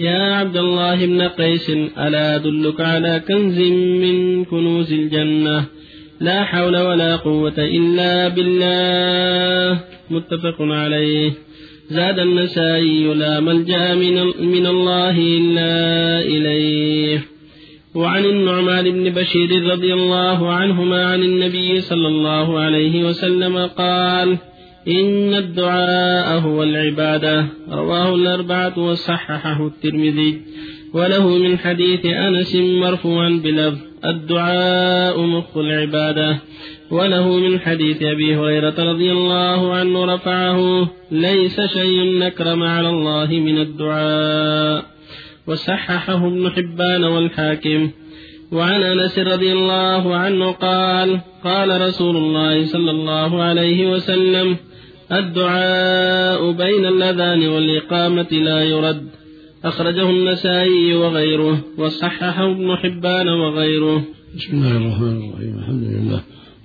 يا عبد الله بن قيس ألا أدلك على كنز من كنوز الجنة؟ لا حول ولا قوة إلا بالله متفق عليه. زاد النسائي لا ملجأ من, من الله إلا إليه. وعن النعمان بن بشير رضي الله عنهما عن النبي صلى الله عليه وسلم قال إن الدعاء هو العبادة. رواه الأربعة وصححه الترمذي. وله من حديث أنس مرفوعا بلفظ الدعاء مخ العبادة. وله من حديث أبي هريرة رضي الله عنه رفعه ليس شيء نكرم على الله من الدعاء. وصححه ابن حبان والحاكم. وعن أنس رضي الله عنه قال قال رسول الله صلى الله عليه وسلم الدعاء بين الأذان والإقامة لا يرد. أخرجه النسائي وغيره وصححه ابن حبان وغيره. بسم الله الرحمن الرحيم. الحمد لله.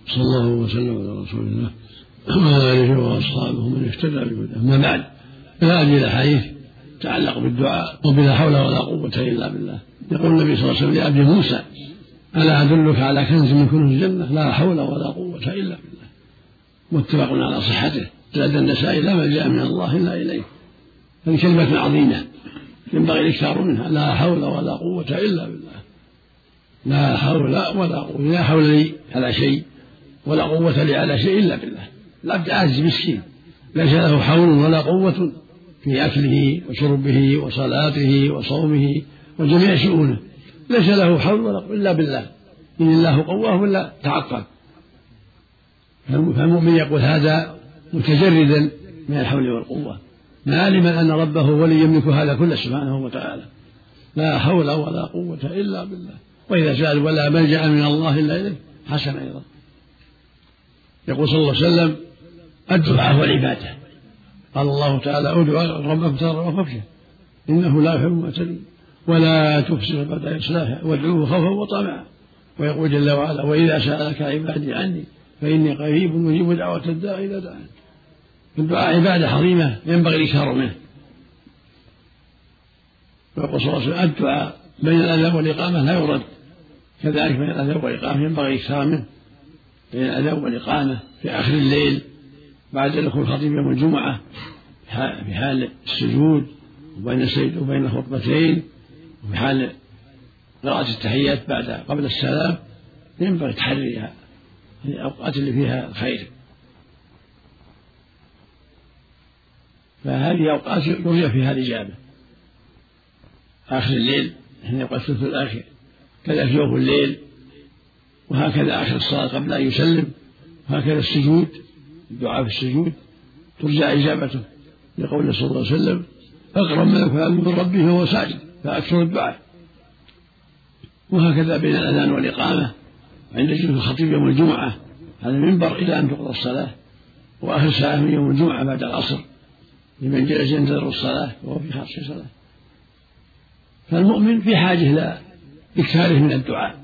صلى الله وسلم على رسول الله. وعلى آله وأصحابه من اهتدى بهداه. أما بعد فهذه الاحاديث تتعلق بالدعاء وبلا حول ولا قوة إلا بالله. يقول النبي صلى الله عليه وسلم لأبي موسى ألا أدلك على كنز من كنوز الجنة؟ لا حول ولا قوة إلا بالله. متفق على صحته. زاد النسائي لا ملجا من الله إلا إليه. هذه كلمة عظيمة ينبغي الإكثار منها لا حول ولا قوة إلا بالله. لا حول ولا قوة لا حول لي على شيء ولا قوة لي على شيء إلا بالله. العبد عاجز مسكين ليس له حول ولا قوة في أكله وشربه وصلاته وصومه وجميع شؤونه. ليس له حول ولا قوة إلا بالله. إن الله قواه إلا تعقل. فالمؤمن يقول هذا متجردا من الحول والقوة. عالما أن ربه ولي يملك هذا كله سبحانه وتعالى. لا حول ولا قوة إلا بالله. وإذا سأل ولا ملجأ من الله إلا إليه حسن أيضا. يقول صلى الله عليه وسلم الدعاء والعبادة قال الله تعالى ادعوا ربكم تضرعوا وخفيا إنه لا يحب المعتدين ولا تفسد بعد إصلاحه وادعوه خوفا وطمعا. ويقول جل وعلا وإذا سألك عبادي عني فإني قريب أجيب دعوة الداع إذا دعان الدعاء عبادة عظيمة ينبغي الإكثار منه. ويقول صلى الله عليه وسلم الدعاء بين الأذان والإقامة لا يرد. كذلك بين الأذان والإقامة ينبغي الإكثار منه. بين الأذان والإقامة في آخر الليل بعد دخول الخطيب يوم الجمعة في حال السجود وبين السجد وبين الخطبتين وفي حال قراءة التحيات بعد قبل السلام ينبغي تحريها الأوقات اللي فيها الخير. فهذه أوقات يرجى فيها الإجابة؟ آخر الليل حين يبقى الثلث الآخر. كذا في يوم الليل وهكذا آخر الصلاة قبل أن يسلم وهكذا السجود الدعاء في السجود. ترجى إجابته لقوله صلى الله عليه وسلم أقرب ما يكون من ربه وهو ساجد فأكثر الدعاء. وهكذا بين الأذان والإقامة عند جلوس الخطيب يوم الجمعة. على المنبر إلى أن تقضى الصلاة وآخر ساعة من يوم الجمعة بعد العصر. لمن جلس ينتظر الصلاة وهو في خاص صلاة فالمؤمن في حاجة إلى إكثاره من الدعاء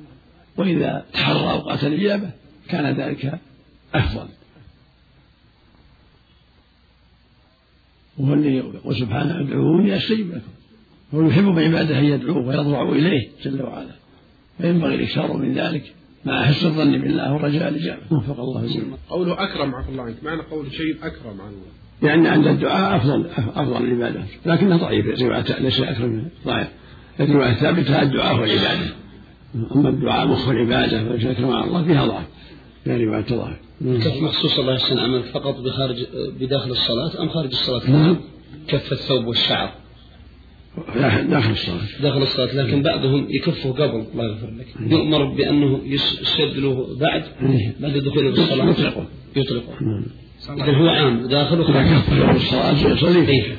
وإذا تحرى أوقات الإجابة كان ذلك أفضل وهو الذي سبحانه ادعوني استجب لكم هو يحب من عباده أن يدعوه ويضرع إليه جل وعلا فينبغي الإكثار من ذلك مع حسن الظن بالله ورجاء الاجابه وفق الله جميعا. قوله أكرم عفى الله عنك معنى قول شيء أكرم عن الله. لأن عند الدعاء افضل أفضل العبادات لكنه ضعيف روايه ليس اكرم ضعيف. لكن الرواية الثابتة الدعاء والعباده أما الدعاء مخ العبادة فليس اكرم على الله فيها ضعف. فيها رواية ضعف. كف مخصوص الله يحسن عمل فقط بخارج بداخل الصلاة أم خارج الصلاة؟ نعم. كف الثوب والشعر. داخل الصلاة. داخل الصلاة لكن بعضهم يكفه قبل الله يغفر لك. يؤمر بأنه يشد له بعد بعد دخوله بالصلاة يطلقه. يطلقه. إذا هو عام داخل إذا وخارج كف له الصلاة يصلي.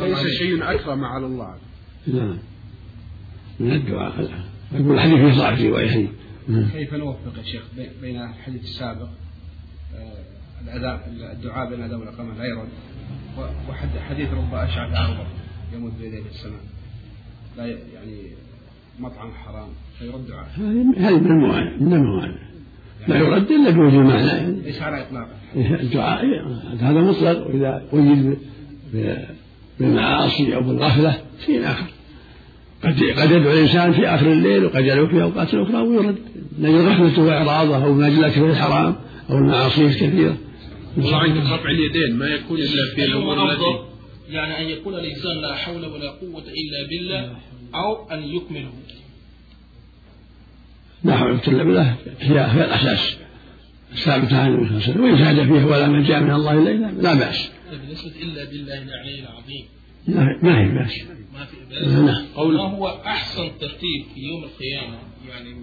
ليس شيء اكرم على الله. نعم. من الدعاء. يقول الحديث فيه ضعف في روايتين كيف نوفق يا شيخ بي- بين الحديث السابق آه، الأذان الدعاء بين الأذان والإقامة لا يرد وحديث رب أشعث أغبر يمد بيديه في السماء. لا يعني مطعم حرام فيرد دعاء. هذه من الموانع من الموانع. لا يرد إلا بوجه معنى يعني ليس على إطلاقه الدعاء هذا مطلق وإذا قيد ب- بالمعاصي أو بالغفلة حين آخر. قد قد يدعو الإنسان في آخر الليل وقد يدعو في أوقات أخرى ويرد. نجد رحمته وإعراضه أو من أجل الأكل الحرام أو المعاصي الكثيرة. الله عنك رفع اليدين ما يكون إلا في الأمور التي يعني أن يقول الإنسان لا حول ولا قوة إلا بالله أو أن يكمله. لا حول إلا بالله. هي هي الأساس الثابتة عن النبي صلى الله عليه وسلم. وإن زاد فيه ولا من جاء من الله إلا لا بأس. بالنسبة إلا بالله العلي العظيم. ما هي بأس. ما في نعم قول ما هو أحسن ترتيب في يوم القيامة؟ يعني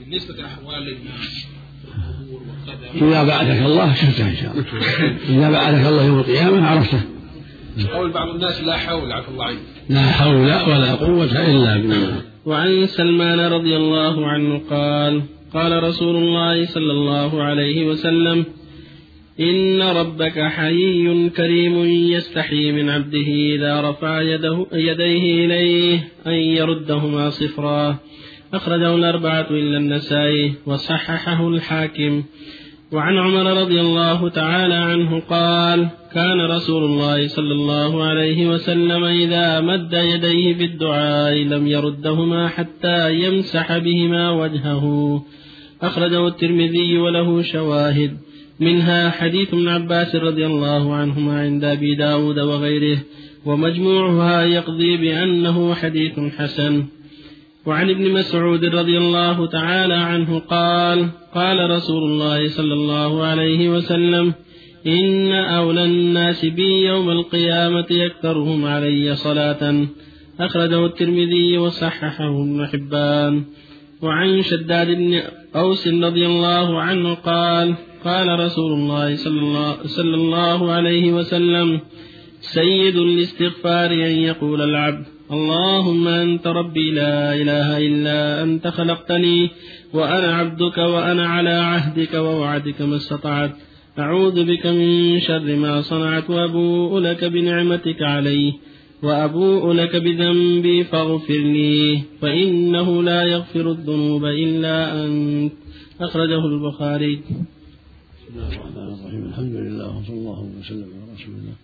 بالنسبة لأحوال الناس إذا بعثك الله شفته إن شاء الله. إذا بعثك الله يوم القيامة عرفته. قول بعض الناس لا حول عفى الله عنك لا حول ولا قوة إلا بالله. وعن سلمان رضي الله عنه قال قال رسول الله صلى الله عليه وسلم إن ربك حيي كريم يستحي من عبده إذا رفع يده يديه إليه أن يردهما صفرا. أخرجه الأربعة إلا النسائي وصححه الحاكم. وعن عمر رضي الله تعالى عنه قال كان رسول الله صلى الله عليه وسلم إذا مد يديه في الدعاء لم يردهما حتى يمسح بهما وجهه. أخرجه الترمذي وله شواهد. منها حديث ابن عباس رضي الله عنهما عند أبي داود وغيره ومجموعها يقضي بأنه حديث حسن. وعن ابن مسعود رضي الله تعالى عنه قال قال رسول الله صلى الله عليه وسلم إن أولى الناس بي يوم القيامة يكثرهم علي صلاة. أخرجه الترمذي وصححه ابن حبان. وعن شداد بن أوس رضي الله عنه قال قال رسول الله صلى الله, صلى الله عليه وسلم سيد الاستغفار أن يقول العبد اللهم أنت ربي لا إله إلا أنت خلقتني وأنا عبدك وأنا على عهدك ووعدك ما استطعت. أعوذ بك من شر ما صنعت وأبوء لك بنعمتك علي وأبوء لك بذنبي فاغفر لي فإنه لا يغفر الذنوب إلا أنت. أخرجه البخاري. بسم الله الرحمن الرحيم. الحمد لله وصلى الله وسلم على رسول الله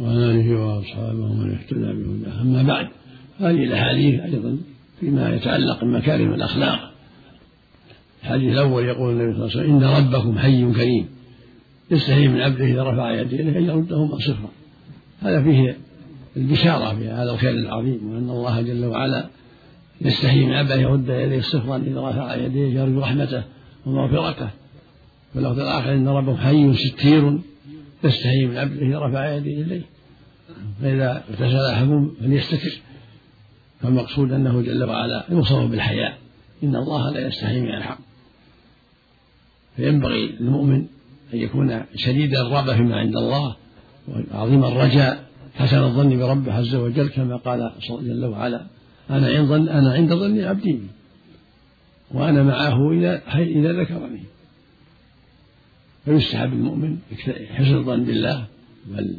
وعلى آله وأصحابه ومن اهتدى بهداه. أما بعد هذه الأحاديث أيضا فيما يتعلق بمكارم الأخلاق. الحديث الأول يقول النبي صلى الله عليه وسلم إن ربكم حي كريم يستحي من عبده إذا رفع يديه أن يردهما صفرا هذا فيه البشارة بهذا الخير العظيم وأن الله جل وعلا يستحي من عبده يرد يديه صفرا إذا رفع يديه يرجو رحمته ومغفرته. واللفظ الآخر إن ربهم حي ستير يستحي من عبده إذا رفع يديه إليه. فإذا اغتسل أحدهم فليستتر. فالمقصود أنه جل وعلا يوصف بالحياء. إن الله لا يستحي من الحق. فينبغي للمؤمن أن يكون شديد الرغبة فيما عند الله وعظيم الرجاء حسن الظن بربه عز وجل كما قال جل وعلا أنا عند أنا عند ظن عبدي وأنا معه إذا إذا ذكرني. فيستحب المؤمن حسن الظن بالله بل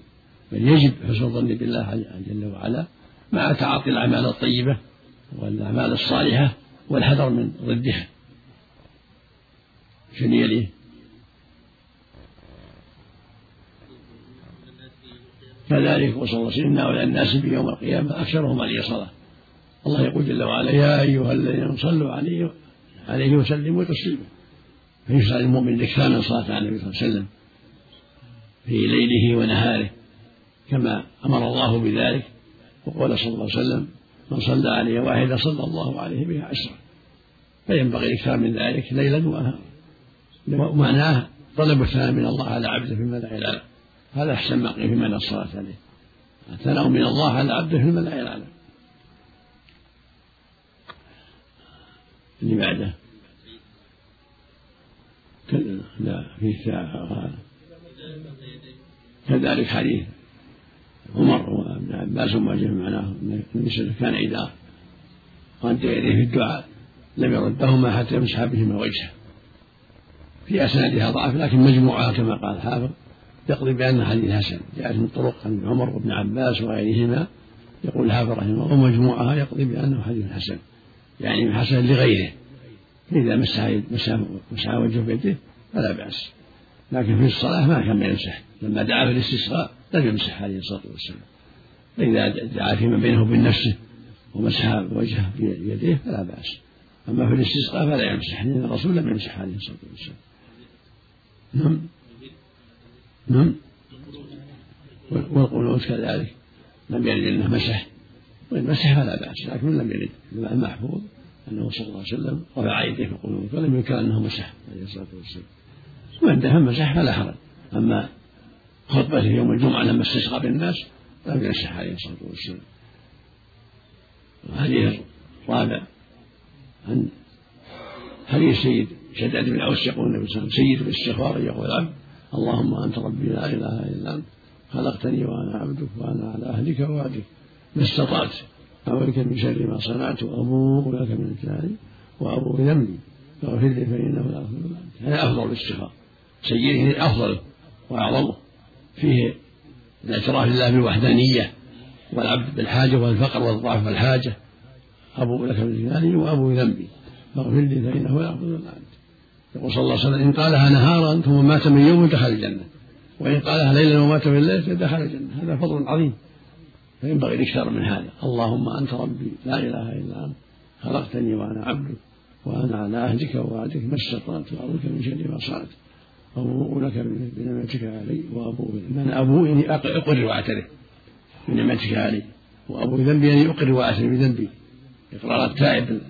بل يجب حسن الظن بالله جل وعلا. مع تعاطي الأعمال الطيبة والأعمال الصالحة والحذر من ضدها. شنو يليه كذلك وصلى الله وسلم أولى الناس في يوم القيامة أكثرهم عليه صلاة. الله يقول جل وعلا يا أيها الذين صلوا عليه عليه وسلموا تسليما فيشرع للمؤمن الإكثار من صلاة على النبي صلى الله عليه وسلم في ليله ونهاره كما أمر الله بذلك. وقال صلى الله عليه وسلم من صلى عليه واحدة صلى الله عليه بها عشرة. فينبغي الإكثار من ذلك ليلا ونهارا. ومعناه طلب الثناء من الله على عبده في الملأ الأعلى. هذا أحسن ما قيل في معنى الصلاة عليه. الثناء من الله على عبده في الملأ الأعلى. اللي بعده؟ لا فيه ساعة كذلك حديث. عمر وابن عباس جاء معناه النبي كان إذا قد يديه في الدعاء لم يردهما حتى يمسح بهما وجهه في أسنادها ضعف لكن مجموعها كما قال الحافظ يقضي بأن حديث حسن جاءت من طرق عن عمر وابن عباس وغيرهما. يقول الحافظ رحمه الله ومجموعها يقضي بأنه حديث حسن يعني حسن لغيره. فإذا مسح مسح مسح وجهه بيده فلا بأس. لكن في الصلاة ما كان يمسح. لما دعا في الاستسقاء لم يمسح عليه الصلاة والسلام. فإذا دعا فيما بينه وبين نفسه ومسح وجهه بيديه فلا بأس. أما في الاستسقاء فلا يمسح لأن الرسول لم يمسح عليه الصلاة والسلام. نعم. نعم. والقنوت كذلك لم يرد أنه مسح. وإن مسح فلا بأس لكن لم يرد. المحفوظ أنه صلى الله عليه وسلم رفع يديه في القنوت ولم ينكر أنه مسح عليه الصلاة والسلام. دفع مسح فلا حرج. أما خطبته يوم الجمعة لما استسقى بالناس لم يمسح عليه الصلاة والسلام. الحديث الرابع. عن حديث سيد شداد بن اوس يقول النبي صلى الله عليه وسلم سيد الاستغفار يقول العبد اللهم أنت ربي لا إله إلا أنت خلقتني وأنا عبدك وأنا على أهلك ووعدك. ما استطعت أعوذ بك من شر ما صنعت وأبوء لك من الكلام وأبوء بذنبي فاغفر لي فإنه لا اغفر هذا أفضل الاستغفار. سيده افضله وأعظمه. فيه الاعتراف لله بالوحدانية والعبد بالحاجة والفقر والضعف والحاجة. ابوء لك من كلامي وابوء بذنبي فاغفر لي فإنه لا يغفر الا انت يقول صلى الله عليه وسلم إن قالها نهارا ثم مات من يوم دخل الجنة. وإن قالها ليلا ومات في الليل دخل الجنة. هذا فضل عظيم. فينبغي الاكثار من هذا. اللهم أنت ربي لا إله إلا أنت. خلقتني وأنا عبدك وأنا على عهدك ووعدك ما استطعت وأعوذ من شر ما صنعت. أبوء لك بنعمتك علي وأبوء من أبوء يعني أقر وأعترف بنعمتك علي وأبوء ذنبي يعني أقر وأعترف بذنبي. إقرار التائب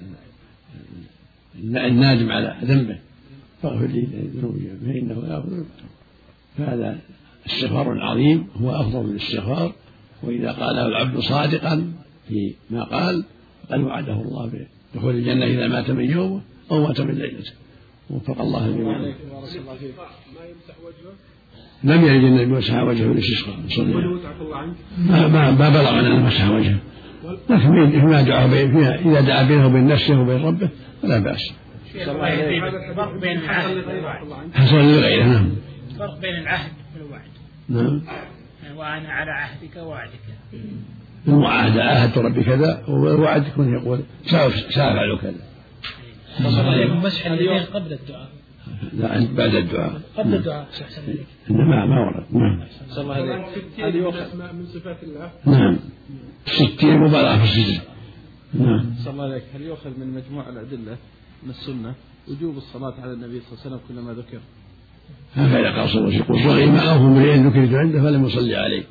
النادم على ذنبه. فاغفر لي ذنوبي فإنه لا يغفر. فهذا استغفار عظيم هو أفضل من الاستغفار. وإذا قاله العبد صادقا فيما قال قد وعده الله بدخول الجنة إذا مات من يومه أو مات من ليلته وفق الله الجميع. ما يمسح وجهه؟ لم يرد النبي مسح وجهه للاستسقاء ما ما ما بلغ انه مسح وجهه. لكن فيما دعا فيها إذا دعا بينه وبين نفسه وبين ربه فلا بأس. فرق بين العهد حصل لغيره نعم. فرق بين العهد والوعد. نعم. وأنا على عهدك ووعدك. المعاهدة عاهدت ربي كذا والوعد يكون يقول سأفعل كذا. مسح اليدين قبل الدعاء. لا بعد الدعاء. قبل الدعاء أحسن عليك ما ما ورد. نعم. صلى الله عليه هل يؤخذ من صفات الله؟ نعم. ستين مبالغة في السجن. نعم. صلى الله عليك. هل يؤخذ من مجموع الأدلة من السنة وجوب الصلاة على النبي صلى الله عليه وسلم كلما ذكر؟ هكذا قال صلى الله عليه وسلم. يقول رغم انف امرئ ذكرت عنده فلم يصلي عليه.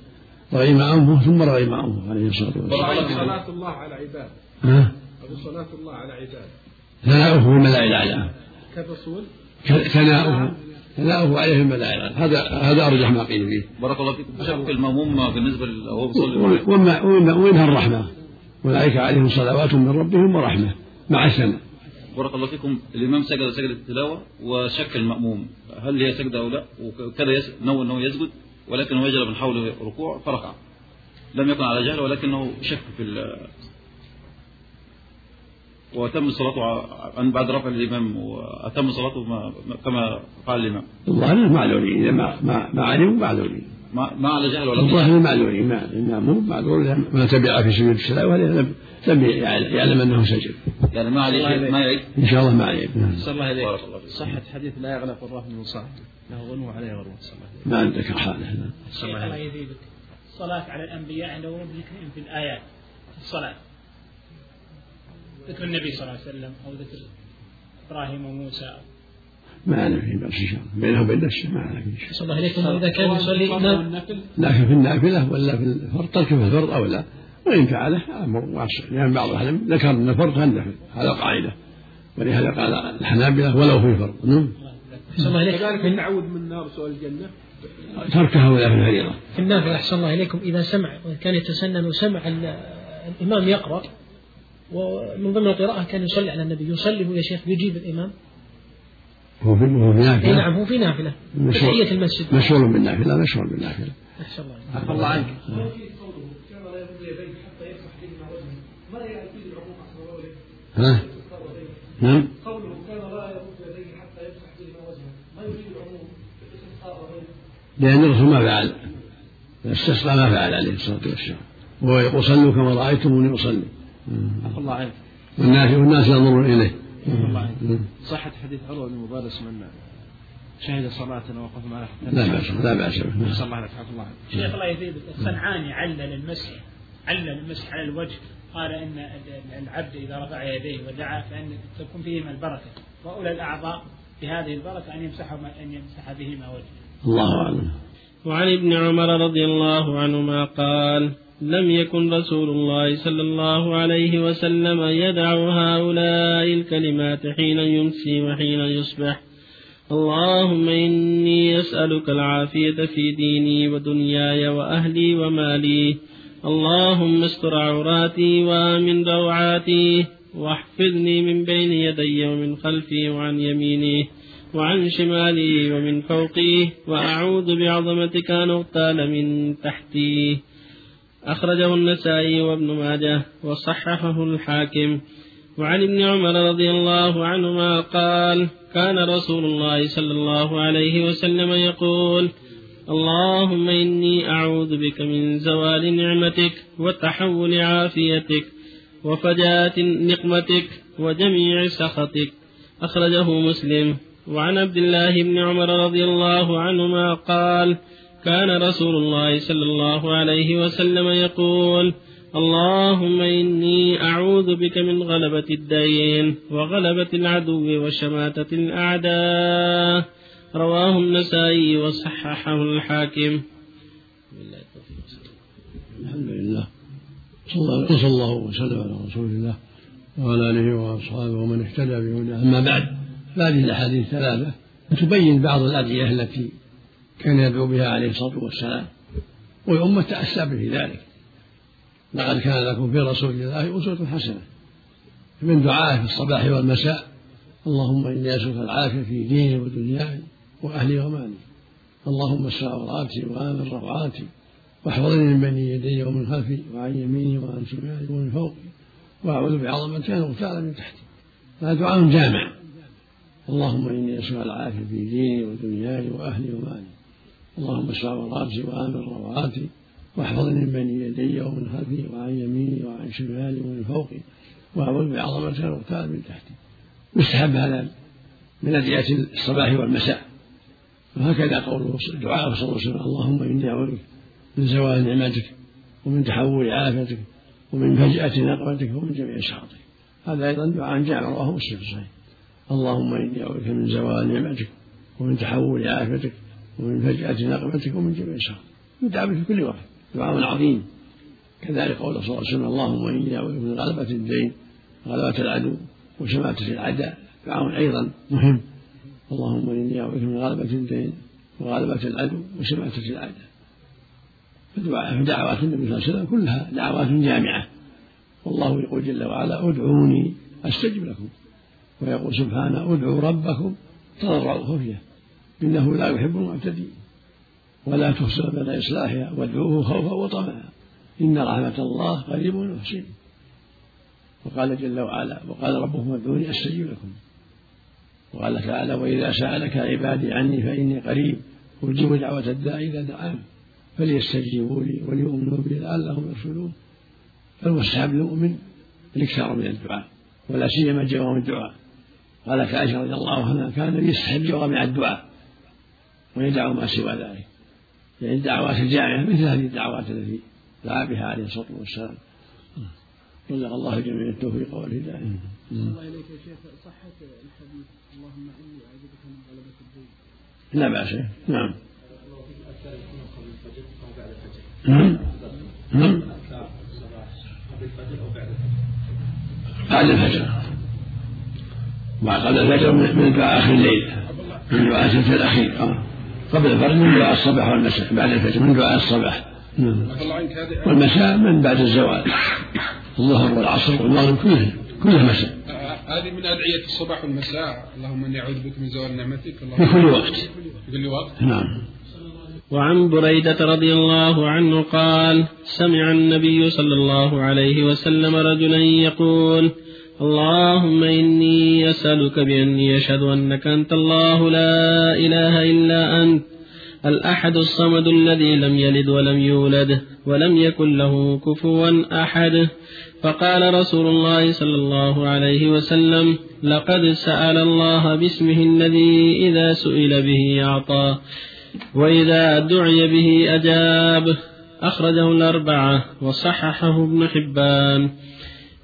رغم انفه ثم رغم انفه عليه الصلاة والسلام. صلاة الله على عباد ها؟ أبو صلاة الله على عباد ثناؤه في الملائكة الأعلى. كالرسول؟ ثناؤه. ثناؤه عليه في الملائكة الأعلى. هذا هذا أرجح ما قيل فيه. بارك الله فيكم. شق المأموم بالنسبة وهو بيصلي وما ومنها الرحمة. الملائكة عليهم صلوات من ربهم ورحمة. مع الثناء بارك الله فيكم. الإمام سجد سجدة التلاوة وشك المأموم. هل هي سجدة أو لا؟ وكذا يس... نوى أنه يسجد ولكنه يجرى من حوله ركوع فركع. لم يكن على جهل ولكنه شك في ال... وأتم صلاته عن بعد رفع الإمام وأتم صلاته ما... كما فعل الإمام. الظاهر معذورين إذا ما ما ما علموا معذورين ما, ما على جهل ولا الظاهر معذورين ما الإمام معذور ما تبع في سجود التلاوة لم لم يعلم أنه سجد يعني ما عليه ما يعيد. إن شاء الله ما عليه. صلى الله عليه صحة حديث لا يغلق الرهن من صاحبه. له غنوة عليه غنوة صلى الله عليه ما عندك حالة. شيخ الله يزيدك. الصلاة على الأنبياء عند ورود ذكرهم في الآيات. الصلاة. ذكر النبي صلى الله عليه وسلم أو ذكر إبراهيم وموسى. ما أنا في بأس إن شاء الله بينه وبين نفسه ما أنا في شيء صلى الله عليكم إذا كان يصلي إمام لكن في النافلة ولا في الفرض ترك في الفرض أو لا. وإن فعله أمر واسع. لأن بعض أهل ذكر أن الفرض كالنفل هذا قاعدة. ولهذا قال الحنابلة ولو في الفرض. نعم. كذلك التعوذ من النار سؤال الجنة. تركها ولا في الفريضة في النافلة أحسن الله إليكم. إذا سمع وكان يتسنن وسمع ال- الإمام يقرأ ومن ضمن القراءة كان يصلي على النبي. يصلي هو يا شيخ يجيب الإمام. هو في هو في نافلة؟ نعم هو في نافلة. مشهور- تحية المسجد. مشهور بالنافلة مشهور بالنافلة أحسن الله. عفى الله. عنك. ها؟ نعم؟ قوله كان لا يرد يديه حتى يمسح بهما وجهه ما يفيد العموم لأن الرسول ما فعل. استسقى ما فعل عليه الصلاة والسلام. وهو يقول صلوا كما رأيتموني أصلي. الله عنك. والناس والناس ينظرون إليه. عفى الله عنك. صحة حديث عروة بن مبارس من شهد صلاتنا وقف معنا حتى لا بأس لا بأس. به صلى الله عليك عفى الله عنك. شيخ الله يزيدك الصنعاني علل المسح علل المسح على الوجه. قال إن العبد إذا رفع يديه ودعا فإن تكون فيهما البركة. وأولى الأعضاء بهذه البركة أن يمسح أن يمسح بهما وجهه. الله أعلم. وعن ابن عمر رضي الله عنهما قال: لم يكن رسول الله صلى الله عليه وسلم يدع هؤلاء الكلمات حين يمسي وحين يصبح. اللهم إني أسألك العافية في ديني ودنياي وأهلي ومالي. اللهم استر عوراتي وآمن روعاتي واحفظني من بين يدي ومن خلفي وعن يميني وعن شمالي ومن فوقي. وأعوذ بعظمتك أن أغتال من تحتي. أخرجه النسائي وابن ماجه وصححه الحاكم. وعن ابن عمر رضي الله عنهما قال كان رسول الله صلى الله عليه وسلم يقول اللهم إني أعوذ بك من زوال نعمتك وتحول عافيتك وفجاة نقمتك وجميع سخطك. أخرجه مسلم. وعن عبد الله بن عمر رضي الله عنهما قال كان رسول الله صلى الله عليه وسلم يقول اللهم إني أعوذ بك من غلبة الدين وغلبة العدو وشماتة الأعداء. رواه النسائي وصححه الحاكم. الحمد لله صلى الله وسلم على رسول الله وعلى آله وأصحابه ومن اهتدى بهداه. أما بعد فهذه الأحاديث ثلاثة تبين بعض الأدعية التي كان يدعو بها عليه الصلاة والسلام. والأمة تأسى به ذلك. لقد كان لكم في رسول الله أسوة حسنة. من دعائه في الصباح والمساء اللهم إني أسألك العافية في ديني ودنياي وأهلي ومالي. اللهم اسر عوراتي وآمن روعاتي. واحفظني من بين يدي ومن خلفي وعن يميني وعن شمالي ومن فوقي. وأعوذ بعظمتك ان اغتال من تحتي. هذا دعاء جامع. اللهم إني أسألك العافية في ديني ودنياي وأهلي ومالي. اللهم اسر عوراتي وامن روعاتي واحفظني من بين يدي ومن خلفي وعن يميني وعن شمالي ومن فوقي وأعوذ بعظمتك أن أغتال من تحتي. يستحب هذا من أدعية الصباح والمساء. وهكذا قوله دعاء صلى الله عليه وسلم اللهم إني أعوذ من زوال نعمتك ومن تحول عافيتك ومن فجأة نقمتك ومن جميع سخطك هذا أيضا دعاء جامع رواه مسلم في الصحيح. اللهم إني أعوذ من زوال نعمتك ومن تحول عافيتك ومن فجأة نقمتك ومن جميع سخطك يدعى به في كل وقت. دعاء عظيم. كذلك قول صلى الله عليه وسلم اللهم إني أعوذ من غلبة الدين غلبة العدو وشماتة الأعداء دعاء أيضا. مهم. اللهم إني أعوذ من غلبة الدين وغلبة العدو وشماتة الأعداء فدعوات النبي صلى الله عليه وسلم كلها دعوات جامعة. والله يقول جل وعلا ادعوني أستجب لكم. ويقول سبحانه ادعوا ربكم تضرعوا خفية. إنه لا يحب المعتدين ولا تفسد بين إصلاحها وادعوه خوفا وطمعا. إن رحمة الله قريب محسن وقال جل وعلا وقال ربكم ادعوني أستجب لكم. وقال تعالى وإذا سألك عبادي عني فإني قريب أجيب دعوة الداعي إذا دعان فليستجيبوا لي وليؤمنوا بي لعلهم يرشدون. فالمستحب للمؤمن الإكثار من الدعاء ولا سيما جواب الدعاء. قالت عائشة رضي الله عنها كان يستحب جوامع الدعاء. ويدعو ما سوى ذلك يعني الدعوات الجامعة مثل هذه الدعوات التي دعا بها عليه الصلاة والسلام رزق الله الجميع التوفيق والهداية. الله إليك يا شيخ صحة الحديث اللهم إني أعوذ بك من غلبة الدين. لا بأس نعم. بعد الفجر. بعد الفجر من دعاء آخر الليل من دعاء الأخير آه. قبل الفجر من دعاء الصباح والمساء بعد الفجر من دعاء الصباح. نعم. والمساء من بعد الزوال. الظهر والعصر والمغرب كله كله مساء. هذه من أدعية الصباح والمساء. اللهم إني أعوذ بك من زوال نعمتك. في كل وقت. في كل وقت. نعم. وعن بريدة رضي الله عنه قال سمع النبي صلى الله عليه وسلم رجلا يقول اللهم إني أسألك بأني أشهد أنك أنت الله لا إله إلا أنت الأحد الصمد الذي لم يلد ولم يولد ولم يكن له كفوا أحد. فقال رسول الله صلى الله عليه وسلم لقد سأل الله باسمه الذي إذا سئل به أعطى وإذا دعي به أجاب أخرجه الأربعة وصححه ابن حبان.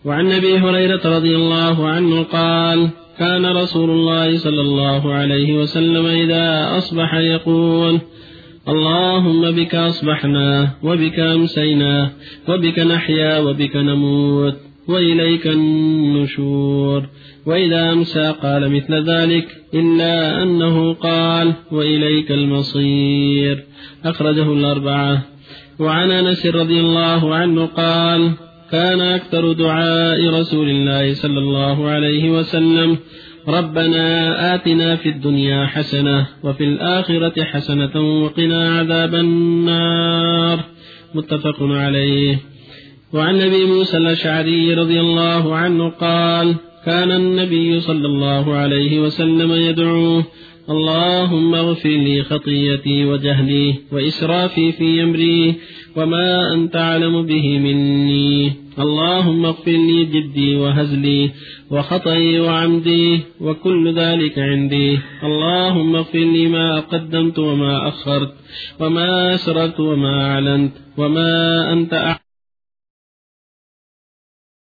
وعن أبي هريرة رضي الله عنه قال كان رسول الله صلى الله عليه وسلم إذا أصبح يقول اللهم بك أصبحنا وبك أمسينا وبك نحيا وبك نموت وإليك النشور. وإذا أمسى قال مثل ذلك إلا أنه قال وإليك المصير. أخرجه الأربعة. وعن أنس رضي الله عنه قال كان أكثر دعاء رسول الله صلى الله عليه وسلم. ربنا آتنا في الدنيا حسنة وفي الآخرة حسنة وقنا عذاب النار. متفق عليه. وعن ابي موسى الأشعري رضي الله عنه قال كان النبي صلى الله عليه وسلم يدعو اللهم اغفر لي خطيتي وجهلي وإسرافي في أمري وما أنت أعلم به مني. اللهم اغفر لي جدي وهزلي وخطئي وعمدي وكل ذلك عندي. اللهم اغفر لي ما قدمت وما أخرت وما أسررت وما أعلنت وما أنت أعلم